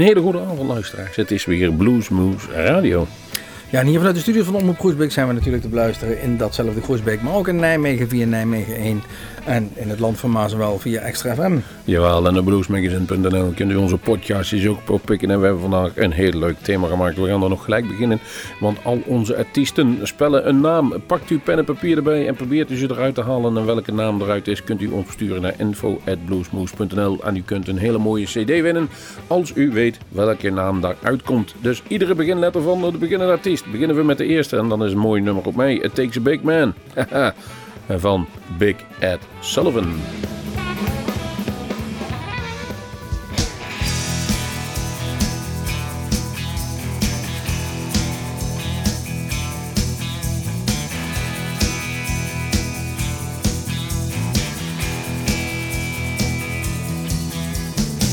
Een hele goede avond luisteraars. Het is weer Bluesmoose Radio. Ja, en hier vanuit de studio van Omroep Groesbeek zijn we natuurlijk te beluisteren in datzelfde Groesbeek, maar ook in Nijmegen via Nijmegen 1 en in het land van Maaswel via Extra FM. Jawel, en op bluesmagazine.nl kunt u onze podcastjes ook oppikken. En we hebben vandaag een heel leuk thema gemaakt. We gaan er nog gelijk beginnen, want al onze artiesten spellen een naam. Pakt u pen en papier erbij en probeert u ze eruit te halen. En welke naam eruit is, kunt u ons versturen naar info.bluesmoose.nl. En u kunt een hele mooie cd winnen als u weet welke naam daaruit komt. Dus iedere beginletter van de beginnende artiest. Beginnen we met de eerste en dan is een mooi nummer op mij. It Takes a Big Man. van Big Ed Sullivan.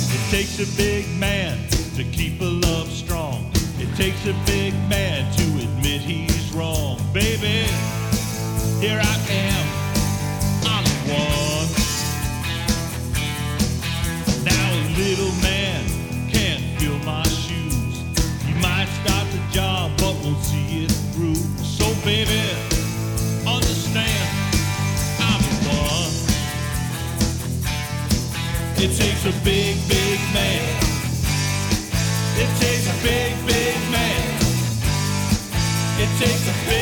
It takes a big man to keep a love strong. It takes a big man to admit he's wrong. Baby, here I It takes a big, big man. It takes a big, big man. It takes a big,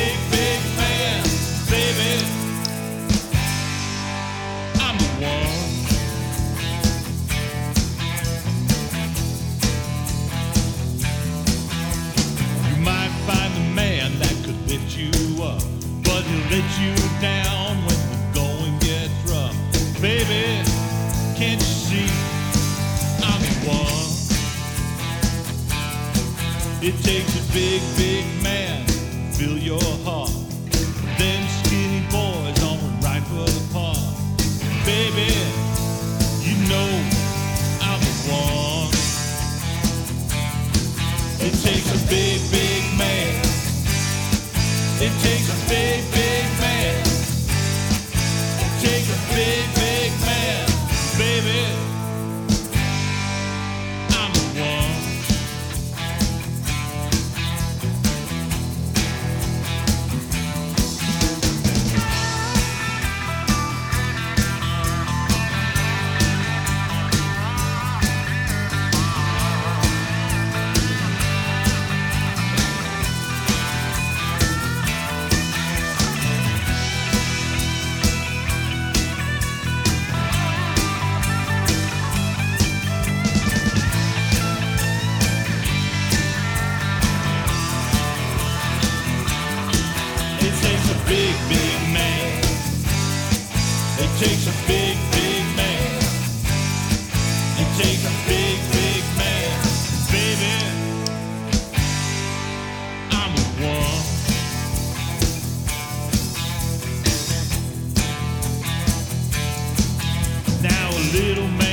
little man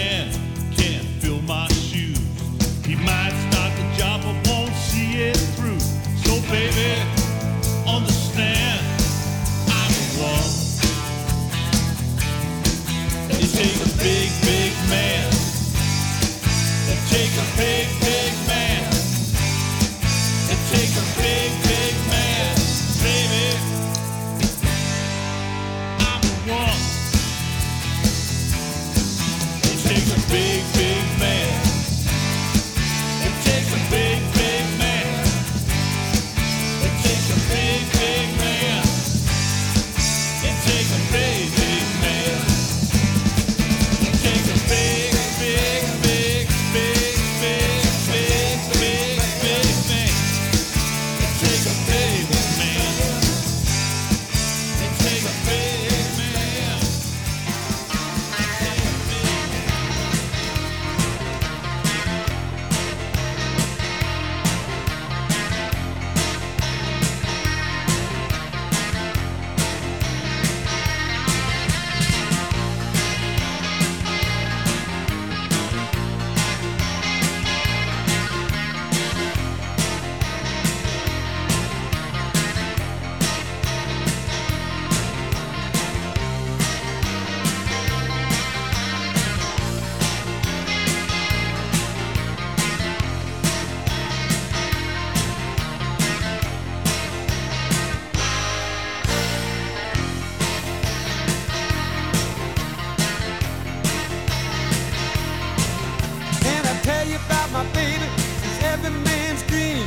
my baby. She's every man's dream.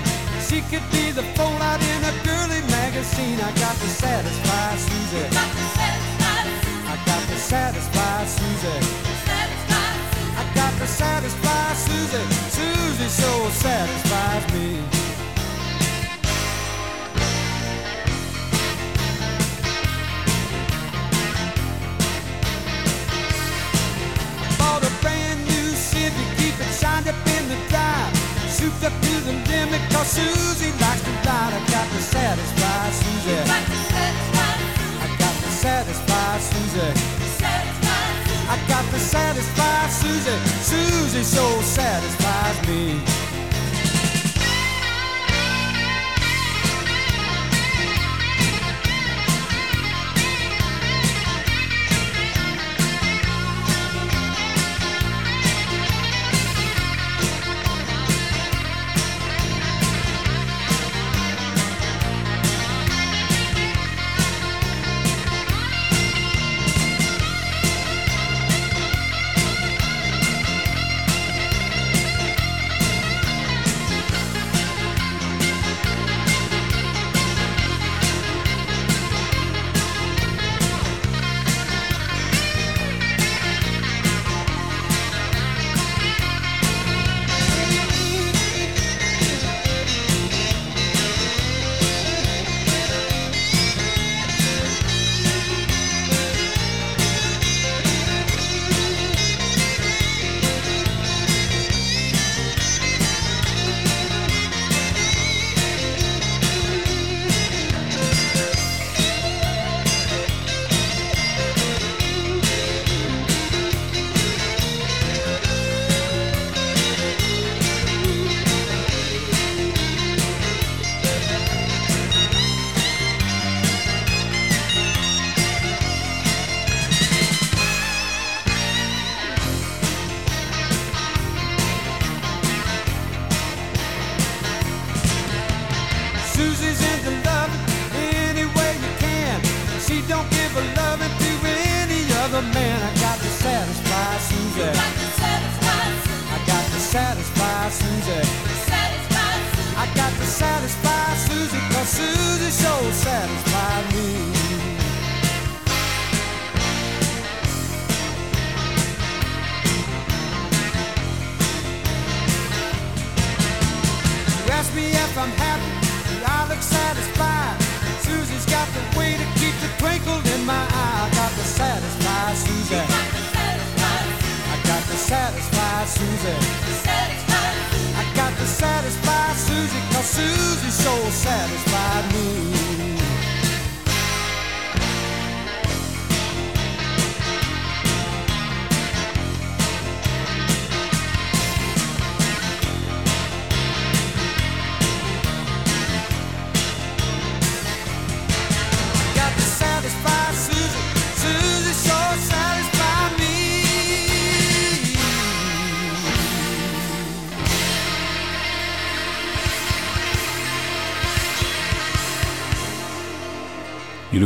She could be the fallout in a girly magazine. I got to satisfy Susie. I got to satisfy Susie. I got to satisfy Susie. Susie so satisfies me. Drive. Souped up to the limit, cause Susie likes to ride. I got to satisfy Susie. I got to satisfy Susie. I got to satisfy Susie. Susie so satisfies me.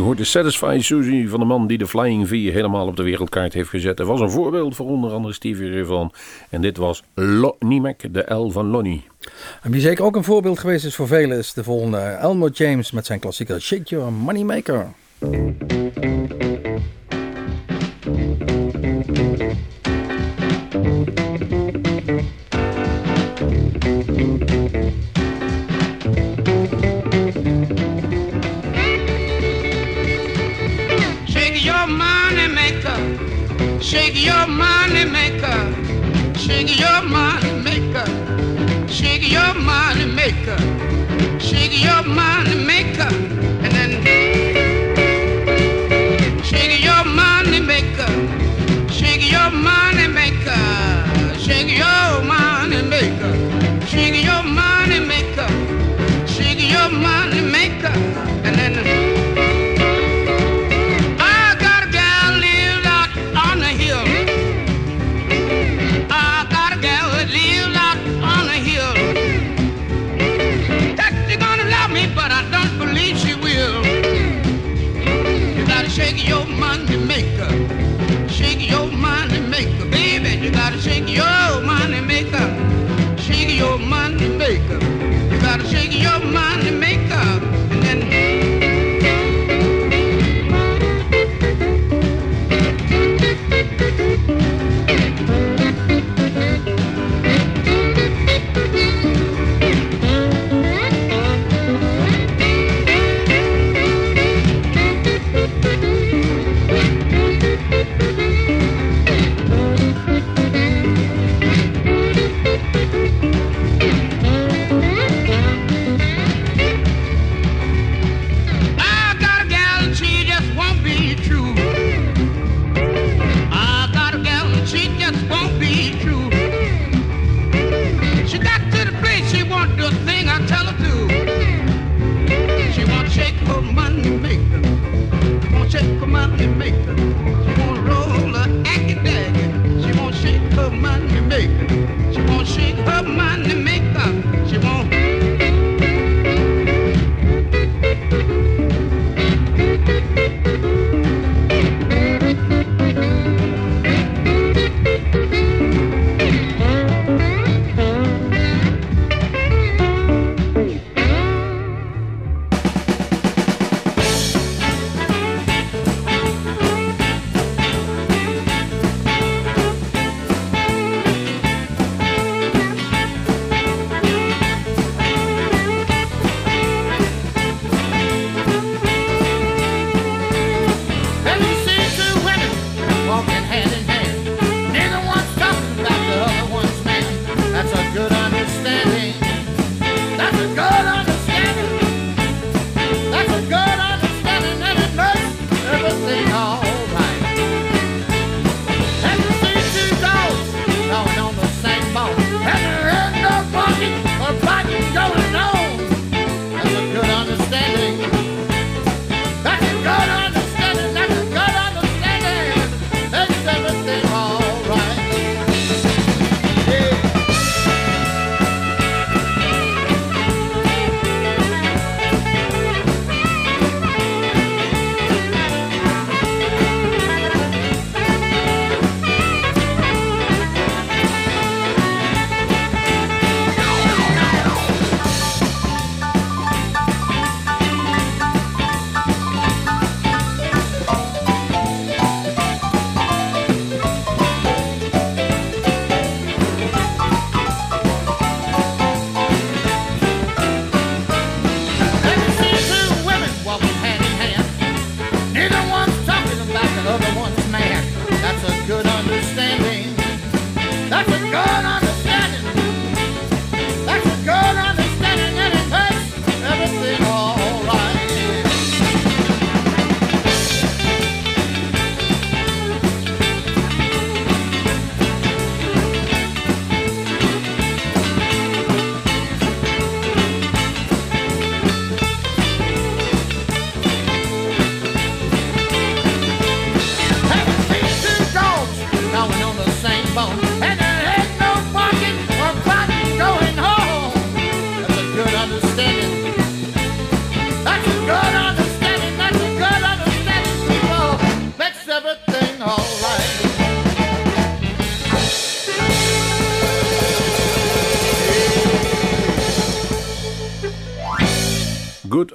Hoorden Satisfy Susie van de man die de Flying V helemaal op de wereldkaart heeft gezet. Hij was een voorbeeld voor onder andere Stevie Ray. En dit was Lonnie Mac, de L van Lonnie. En wie zeker ook een voorbeeld geweest is voor velen is de volgende Elmo James met zijn klassieker Shake Your Moneymaker. Shake Shake your money maker. Shake your money maker. Shake your money maker. Shake your money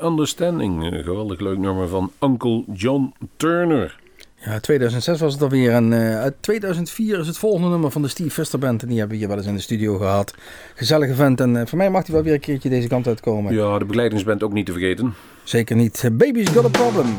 Understanding. Geweldig leuk nummer van Uncle John Turner. Ja, 2006 was het alweer. En eh, uit 2004 is het volgende nummer van de Steve Vester Band. En die hebben we hier wel eens in de studio gehad. Gezellige vent. En eh, voor mij mag hij wel weer een keertje deze kant uitkomen. Ja, de begeleidingsband ook niet te vergeten. Zeker niet. Baby's got a problem.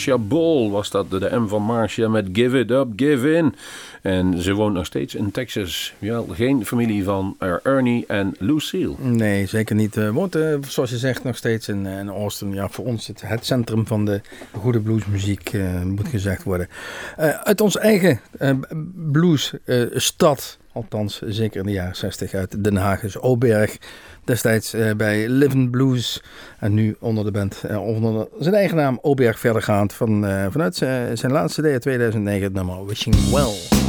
Marcia Bol was dat, de M van Marcia met Give It Up, Give In. En ze woont nog steeds in Texas. Ja, geen familie van eh, Ernie en Lucille. Nee, zeker niet. Eh, woont, eh, zoals je zegt, nog steeds in, Austin. Ja, voor ons het, het centrum van de goede bluesmuziek, moet gezegd worden. uit onze eigen bluesstad, althans zeker in de jaren 60, uit Den Haag, is Oberg. Destijds eh, bij Living Blues. En nu onder de band, eh, onder zijn eigen naam, Oberg verdergaand. Van, eh, vanuit zijn laatste day 2009, het nummer Wishing Well.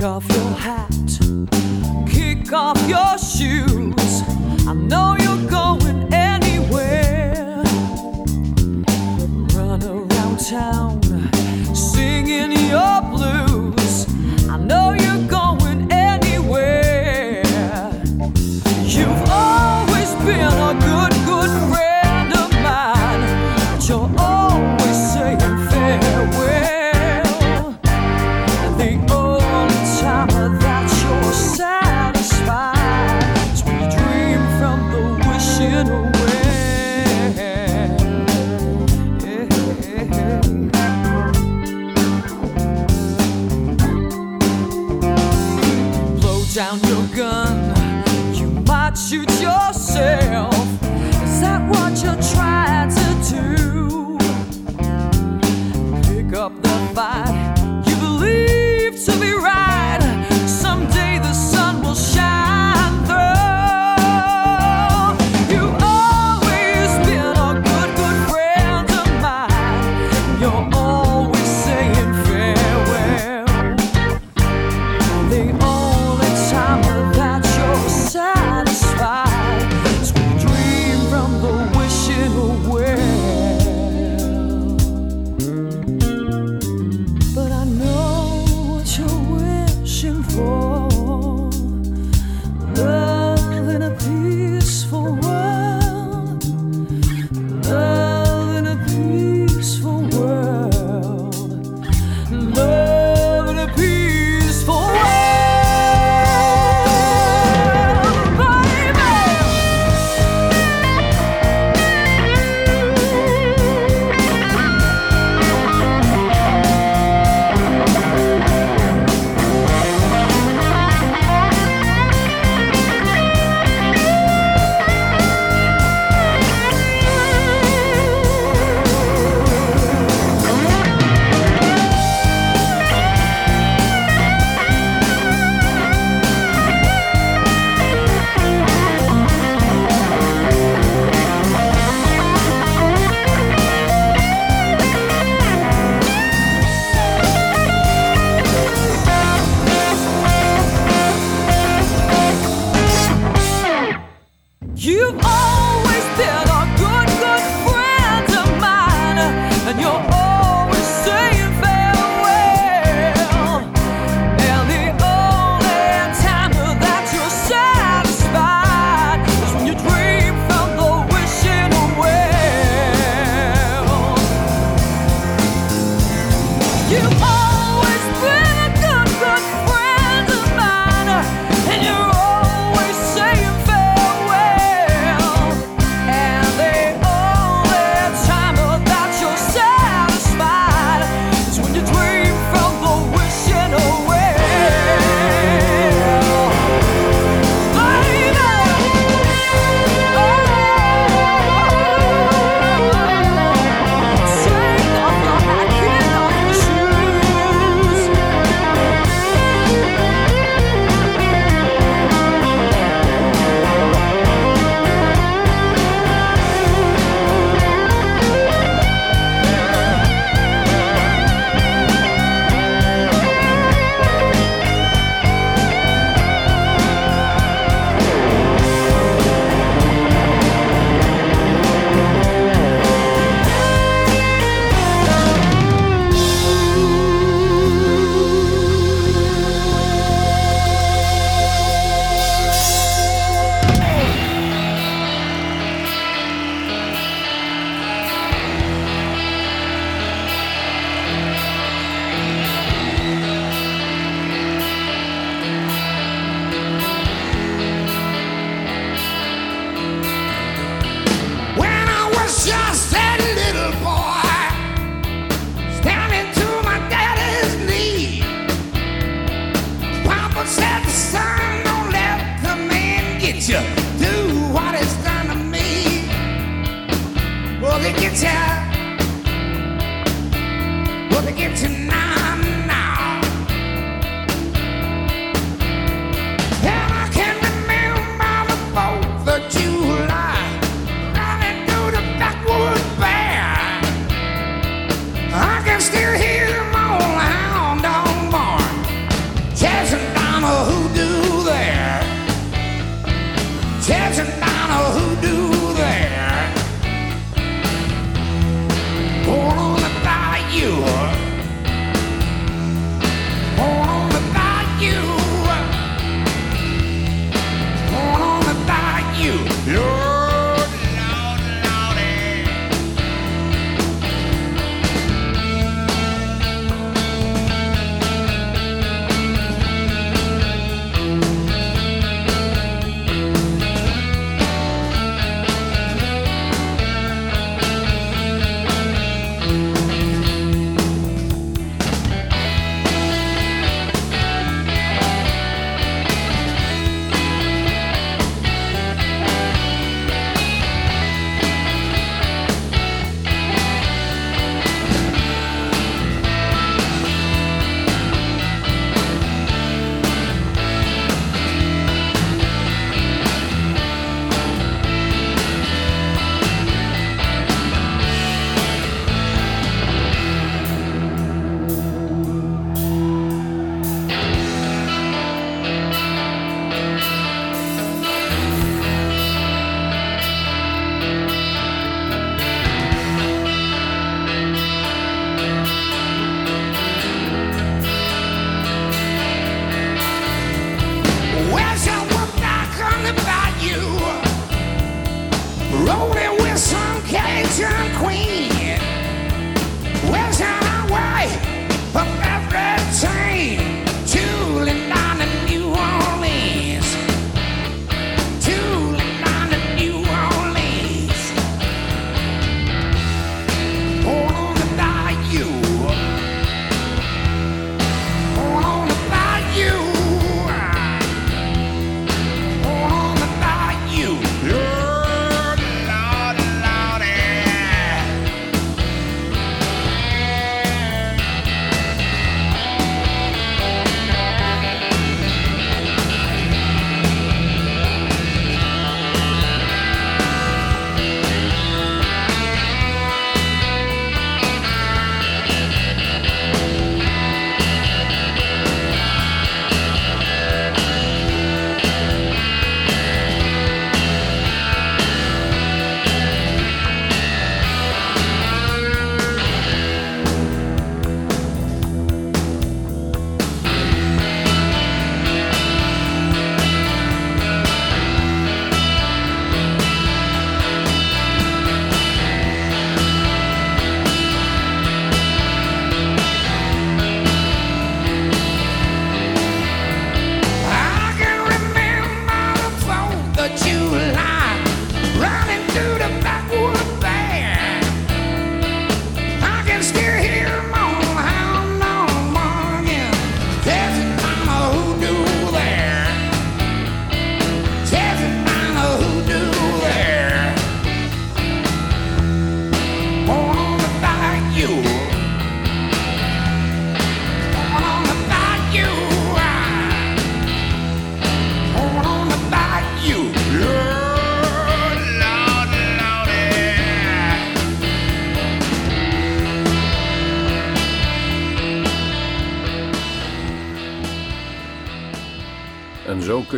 Kick off your hat, kick off your shoes. I know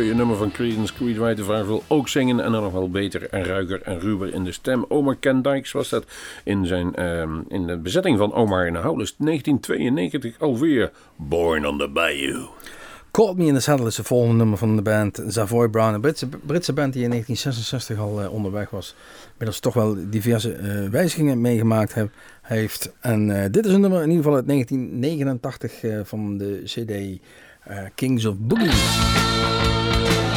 je nummer van Creedence Clearwater Revival ook zingen. En dan nog wel beter en ruiger en ruwer in de stem. Omar Ken Dykes was dat in, zijn, ehm, in de bezetting van Omar in de Howlers 1992 alweer. Born on the Bayou. Caught Me in the Saddle is het volgende nummer van de band Savoy Brown. Een Britse, Britse band die in 1966 al eh, onderweg was. Inmiddels toch wel diverse eh, wijzigingen meegemaakt heb, heeft. En eh, dit is een nummer in ieder geval uit 1989 eh, van de CD Kings of Boogie. Thank you.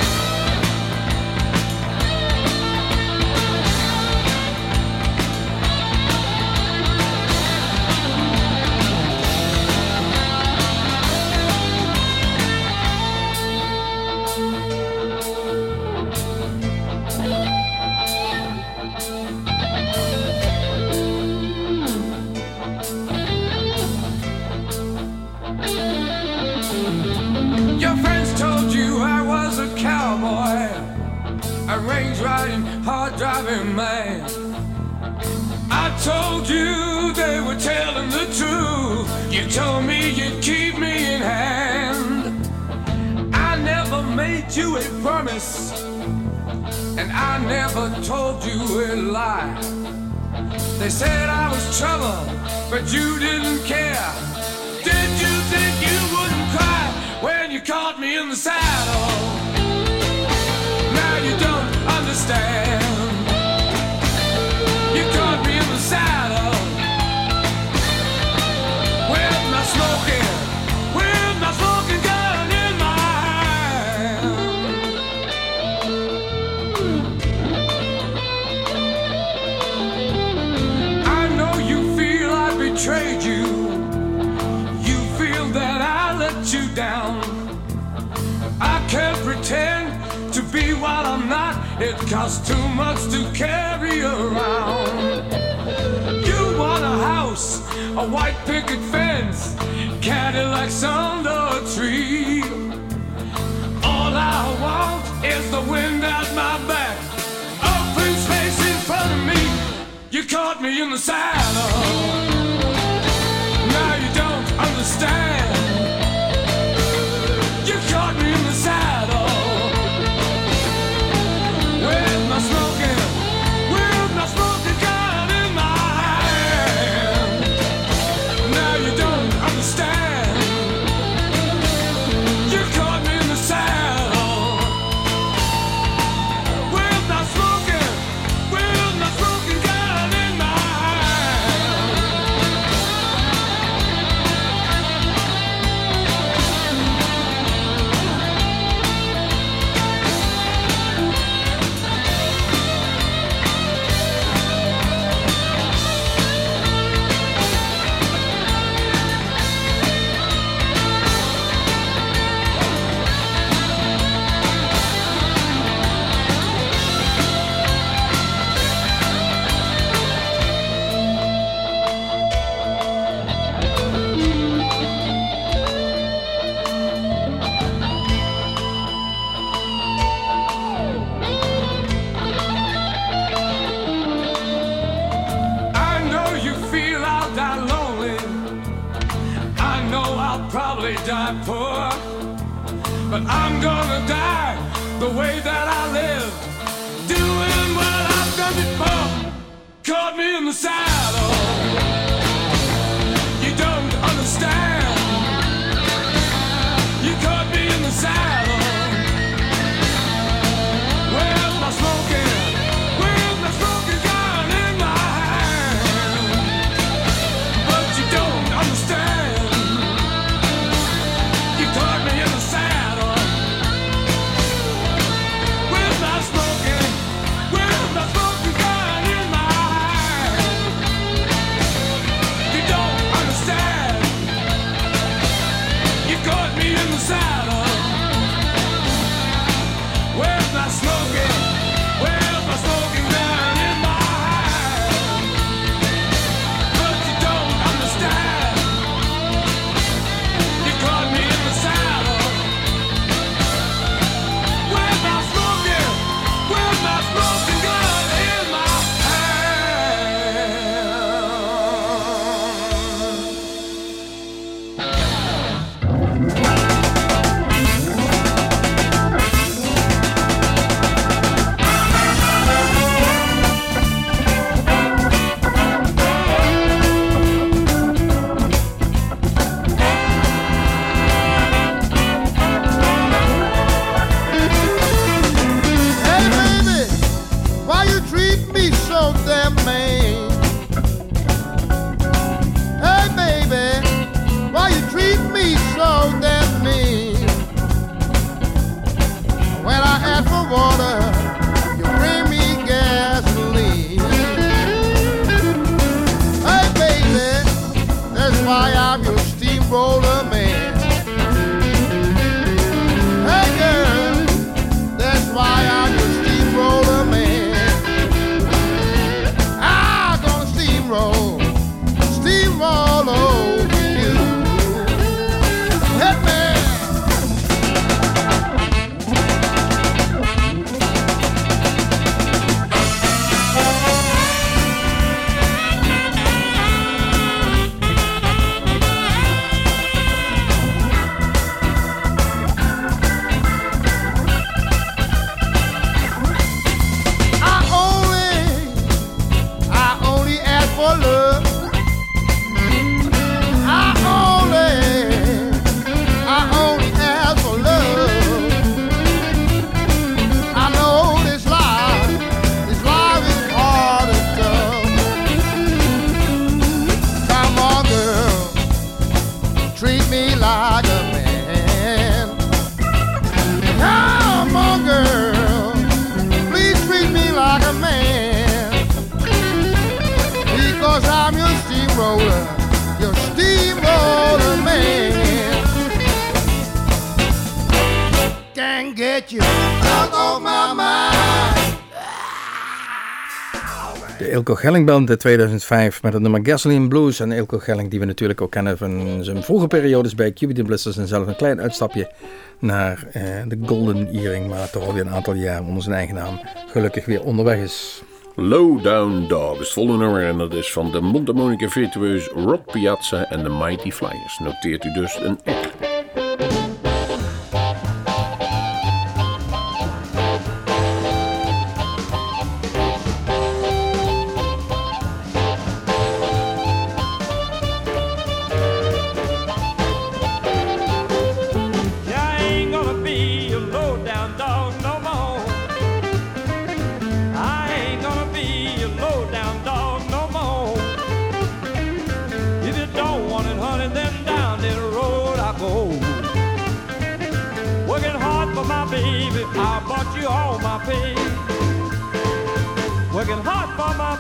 Cadillacs under a tree. All I want is the wind at my back, open space in front of me. You caught me in the saddle. The way Ilko Gelling uit 2005 met het nummer Gasoline Blues. En Ilko Gelling die we natuurlijk ook kennen van zijn vroege periodes bij Cubity Blisters. En zelf een klein uitstapje naar eh, de Golden Earring. Maar toch alweer een aantal jaar onder zijn eigen naam gelukkig weer onderweg is. Low Down Dog is volgende nummer en dat is van de mondharmonica virtueus Rod Piazza en de Mighty Flyers. Noteert u dus een R.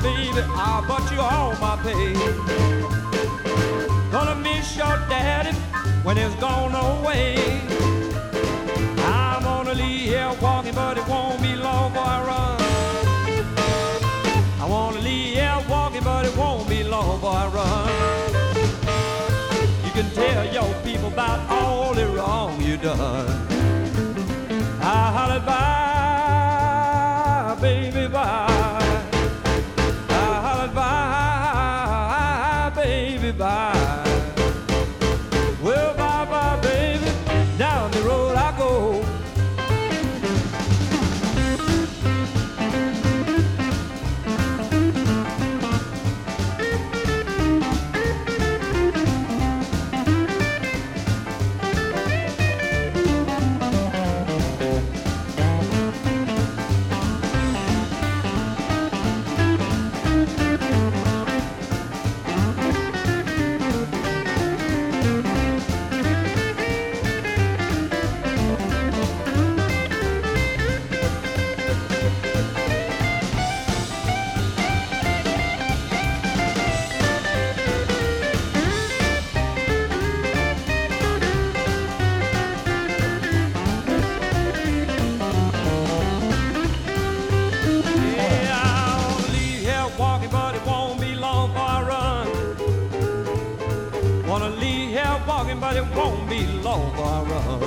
baby, I'll bought you all my pay. Gonna miss your daddy when he's gone away. I'm gonna leave here walking, but it won't be long before I run. I wanna leave here walking, but it won't be long before I run. You can tell your people about all the wrong you done. I hollered bye, here but it won't be long I run.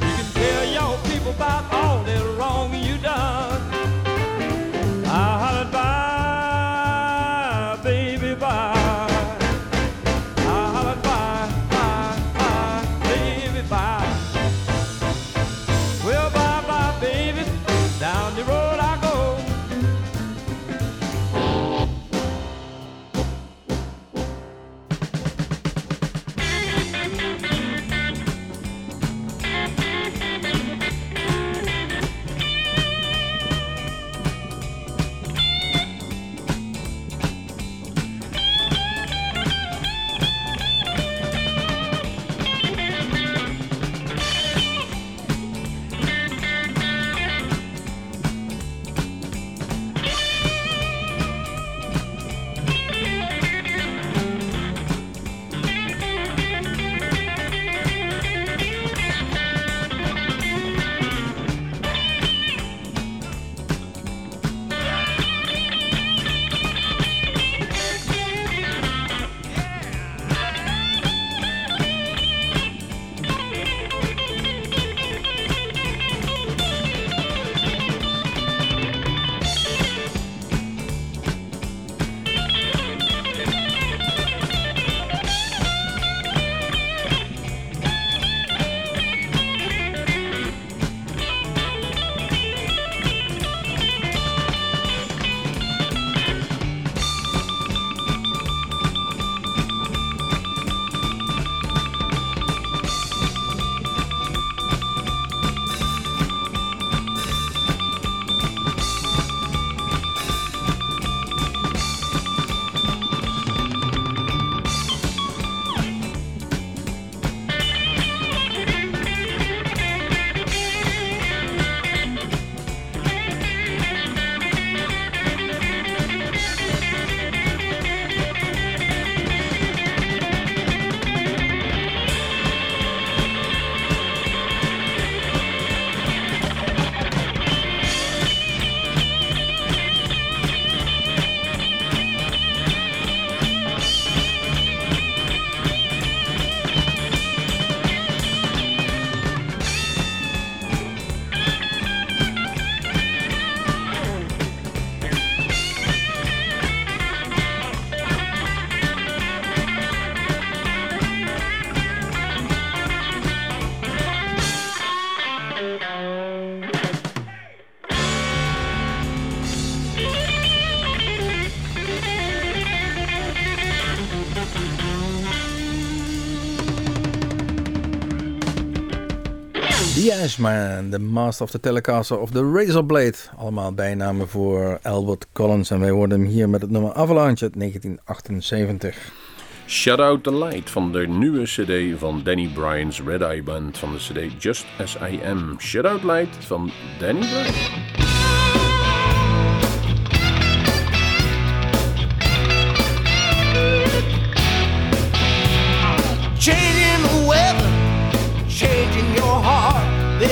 You can tell your people about all the wrong you done. Cashman, The Master of the Telecaster of the Razorblade. Allemaal bijnamen voor Albert Collins. En wij worden hem hier met het nummer Avalanche uit 1978. out the Light van de nieuwe cd van Danny Bryan's Red Eye Band van de cd Just As I Am. Shout out Light van Danny Bryan.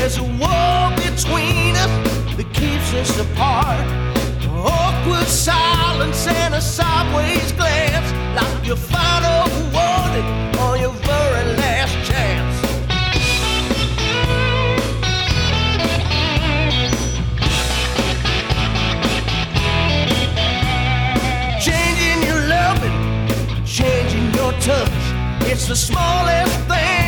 There's a wall between us that keeps us apart. Awkward silence and a sideways glance, like your final warning or your very last chance. Changing your loving, changing your touch. It's the smallest thing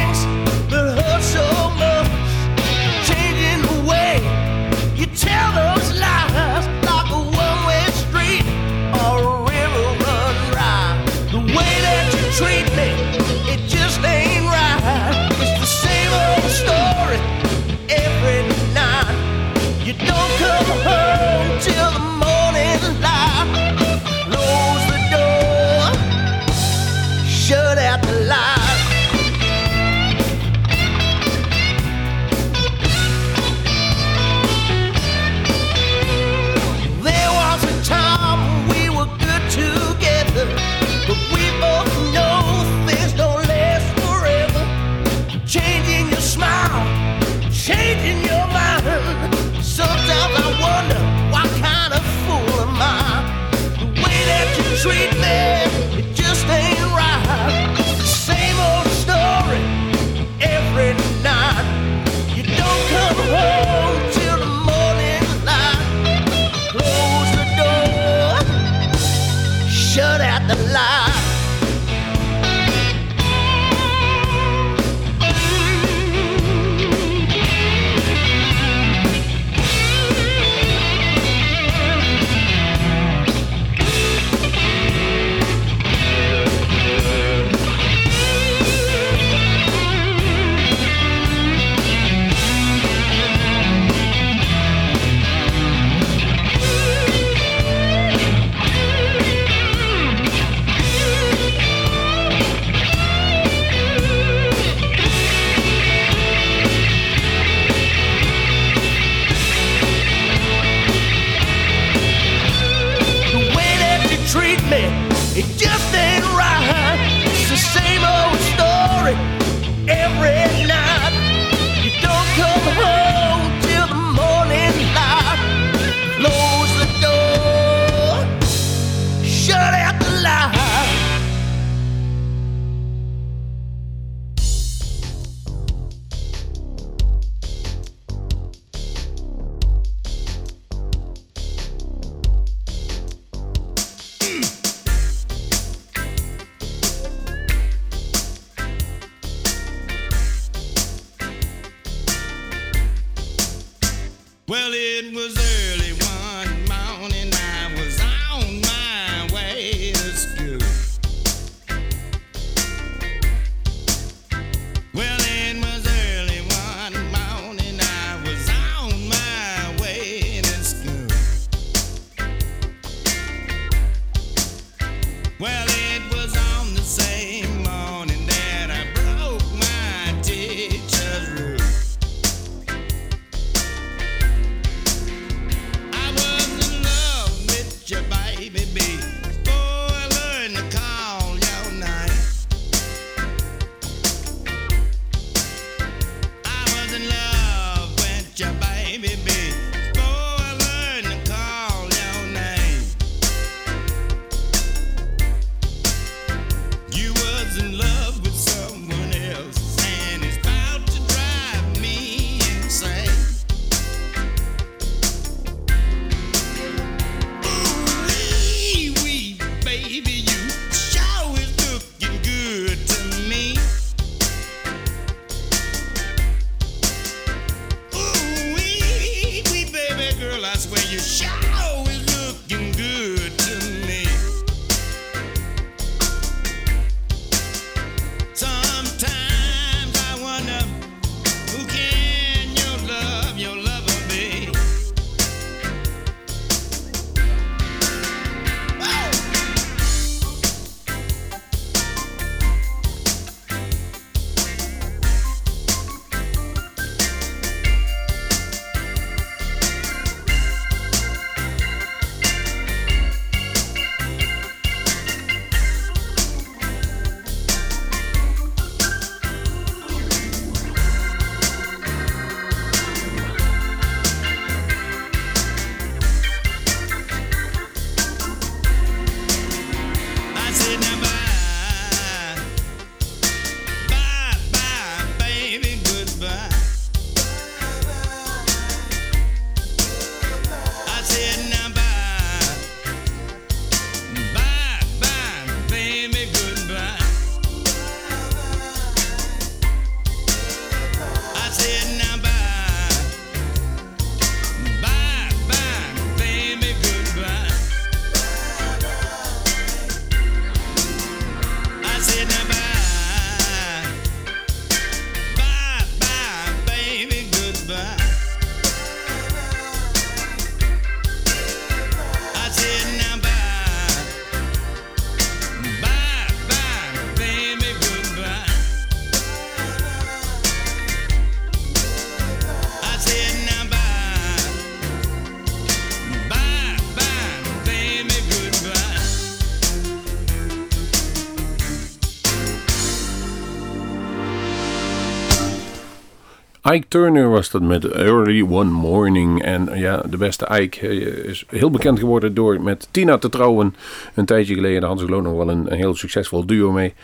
Ike Turner was dat met Early One Morning. En eh, ja, de beste Ike eh, is heel bekend geworden door met Tina te trouwen. Een tijdje geleden hadden ze ik nog wel een, heel succesvol duo mee.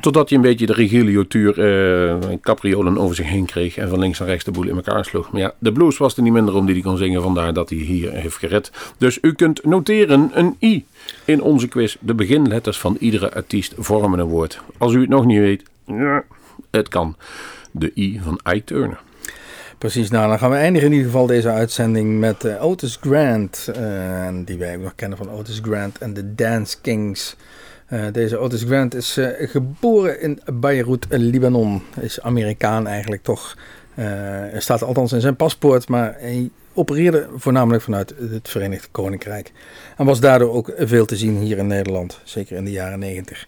Totdat hij een beetje de Regilio-tuur eh, capriolen over zich heen kreeg. En van links naar rechts de boel in elkaar sloeg. Maar ja, de blues was er niet minder om die hij kon zingen. Vandaar dat hij hier heeft gered. Dus u kunt noteren een I in onze quiz. De beginletters van iedere artiest vormen een woord. Als u het nog niet weet, ja, het kan. De I van Ike Turner. Precies, nou dan gaan we eindigen in ieder geval deze uitzending met eh, Otis Grant. eh, die wij ook nog kennen van Otis Grant en de Dance Kings. Eh, deze Otis Grant is geboren in Beirut, Libanon. Is Amerikaan eigenlijk toch. Staat althans in zijn paspoort, maar hij opereerde voornamelijk vanuit het Verenigd Koninkrijk. En was daardoor ook veel te zien hier in Nederland, zeker in de jaren 90.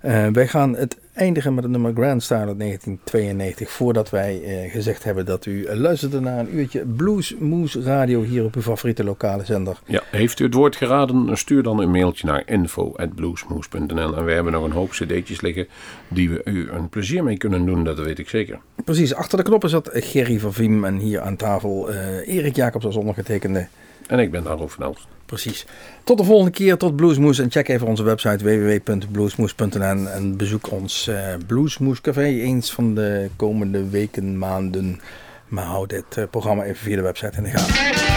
Eh, wij gaan het eindigen met het nummer Grand Star uit 1992. Voordat wij eh, gezegd hebben dat u eh, luisterde naar een uurtje Blues Moose Radio hier op uw favoriete lokale zender. Ja, heeft u het woord geraden, stuur dan een mailtje naar info.bluesmoes.nl. En we hebben nog een hoop cd'tjes liggen die we u een plezier mee kunnen doen, dat weet ik zeker. Precies, achter de knoppen zat Gerry van Viem en hier aan tafel Erik Jacobs als ondergetekende. En ik ben Arno van Elst. Precies. Tot de volgende keer, tot Bluesmoes. En check even onze website www.bluesmoes.nl en bezoek ons eh Bluesmoes Café eens van de komende weken, maanden. Maar hou dit eh, programma even via de website in de gaten.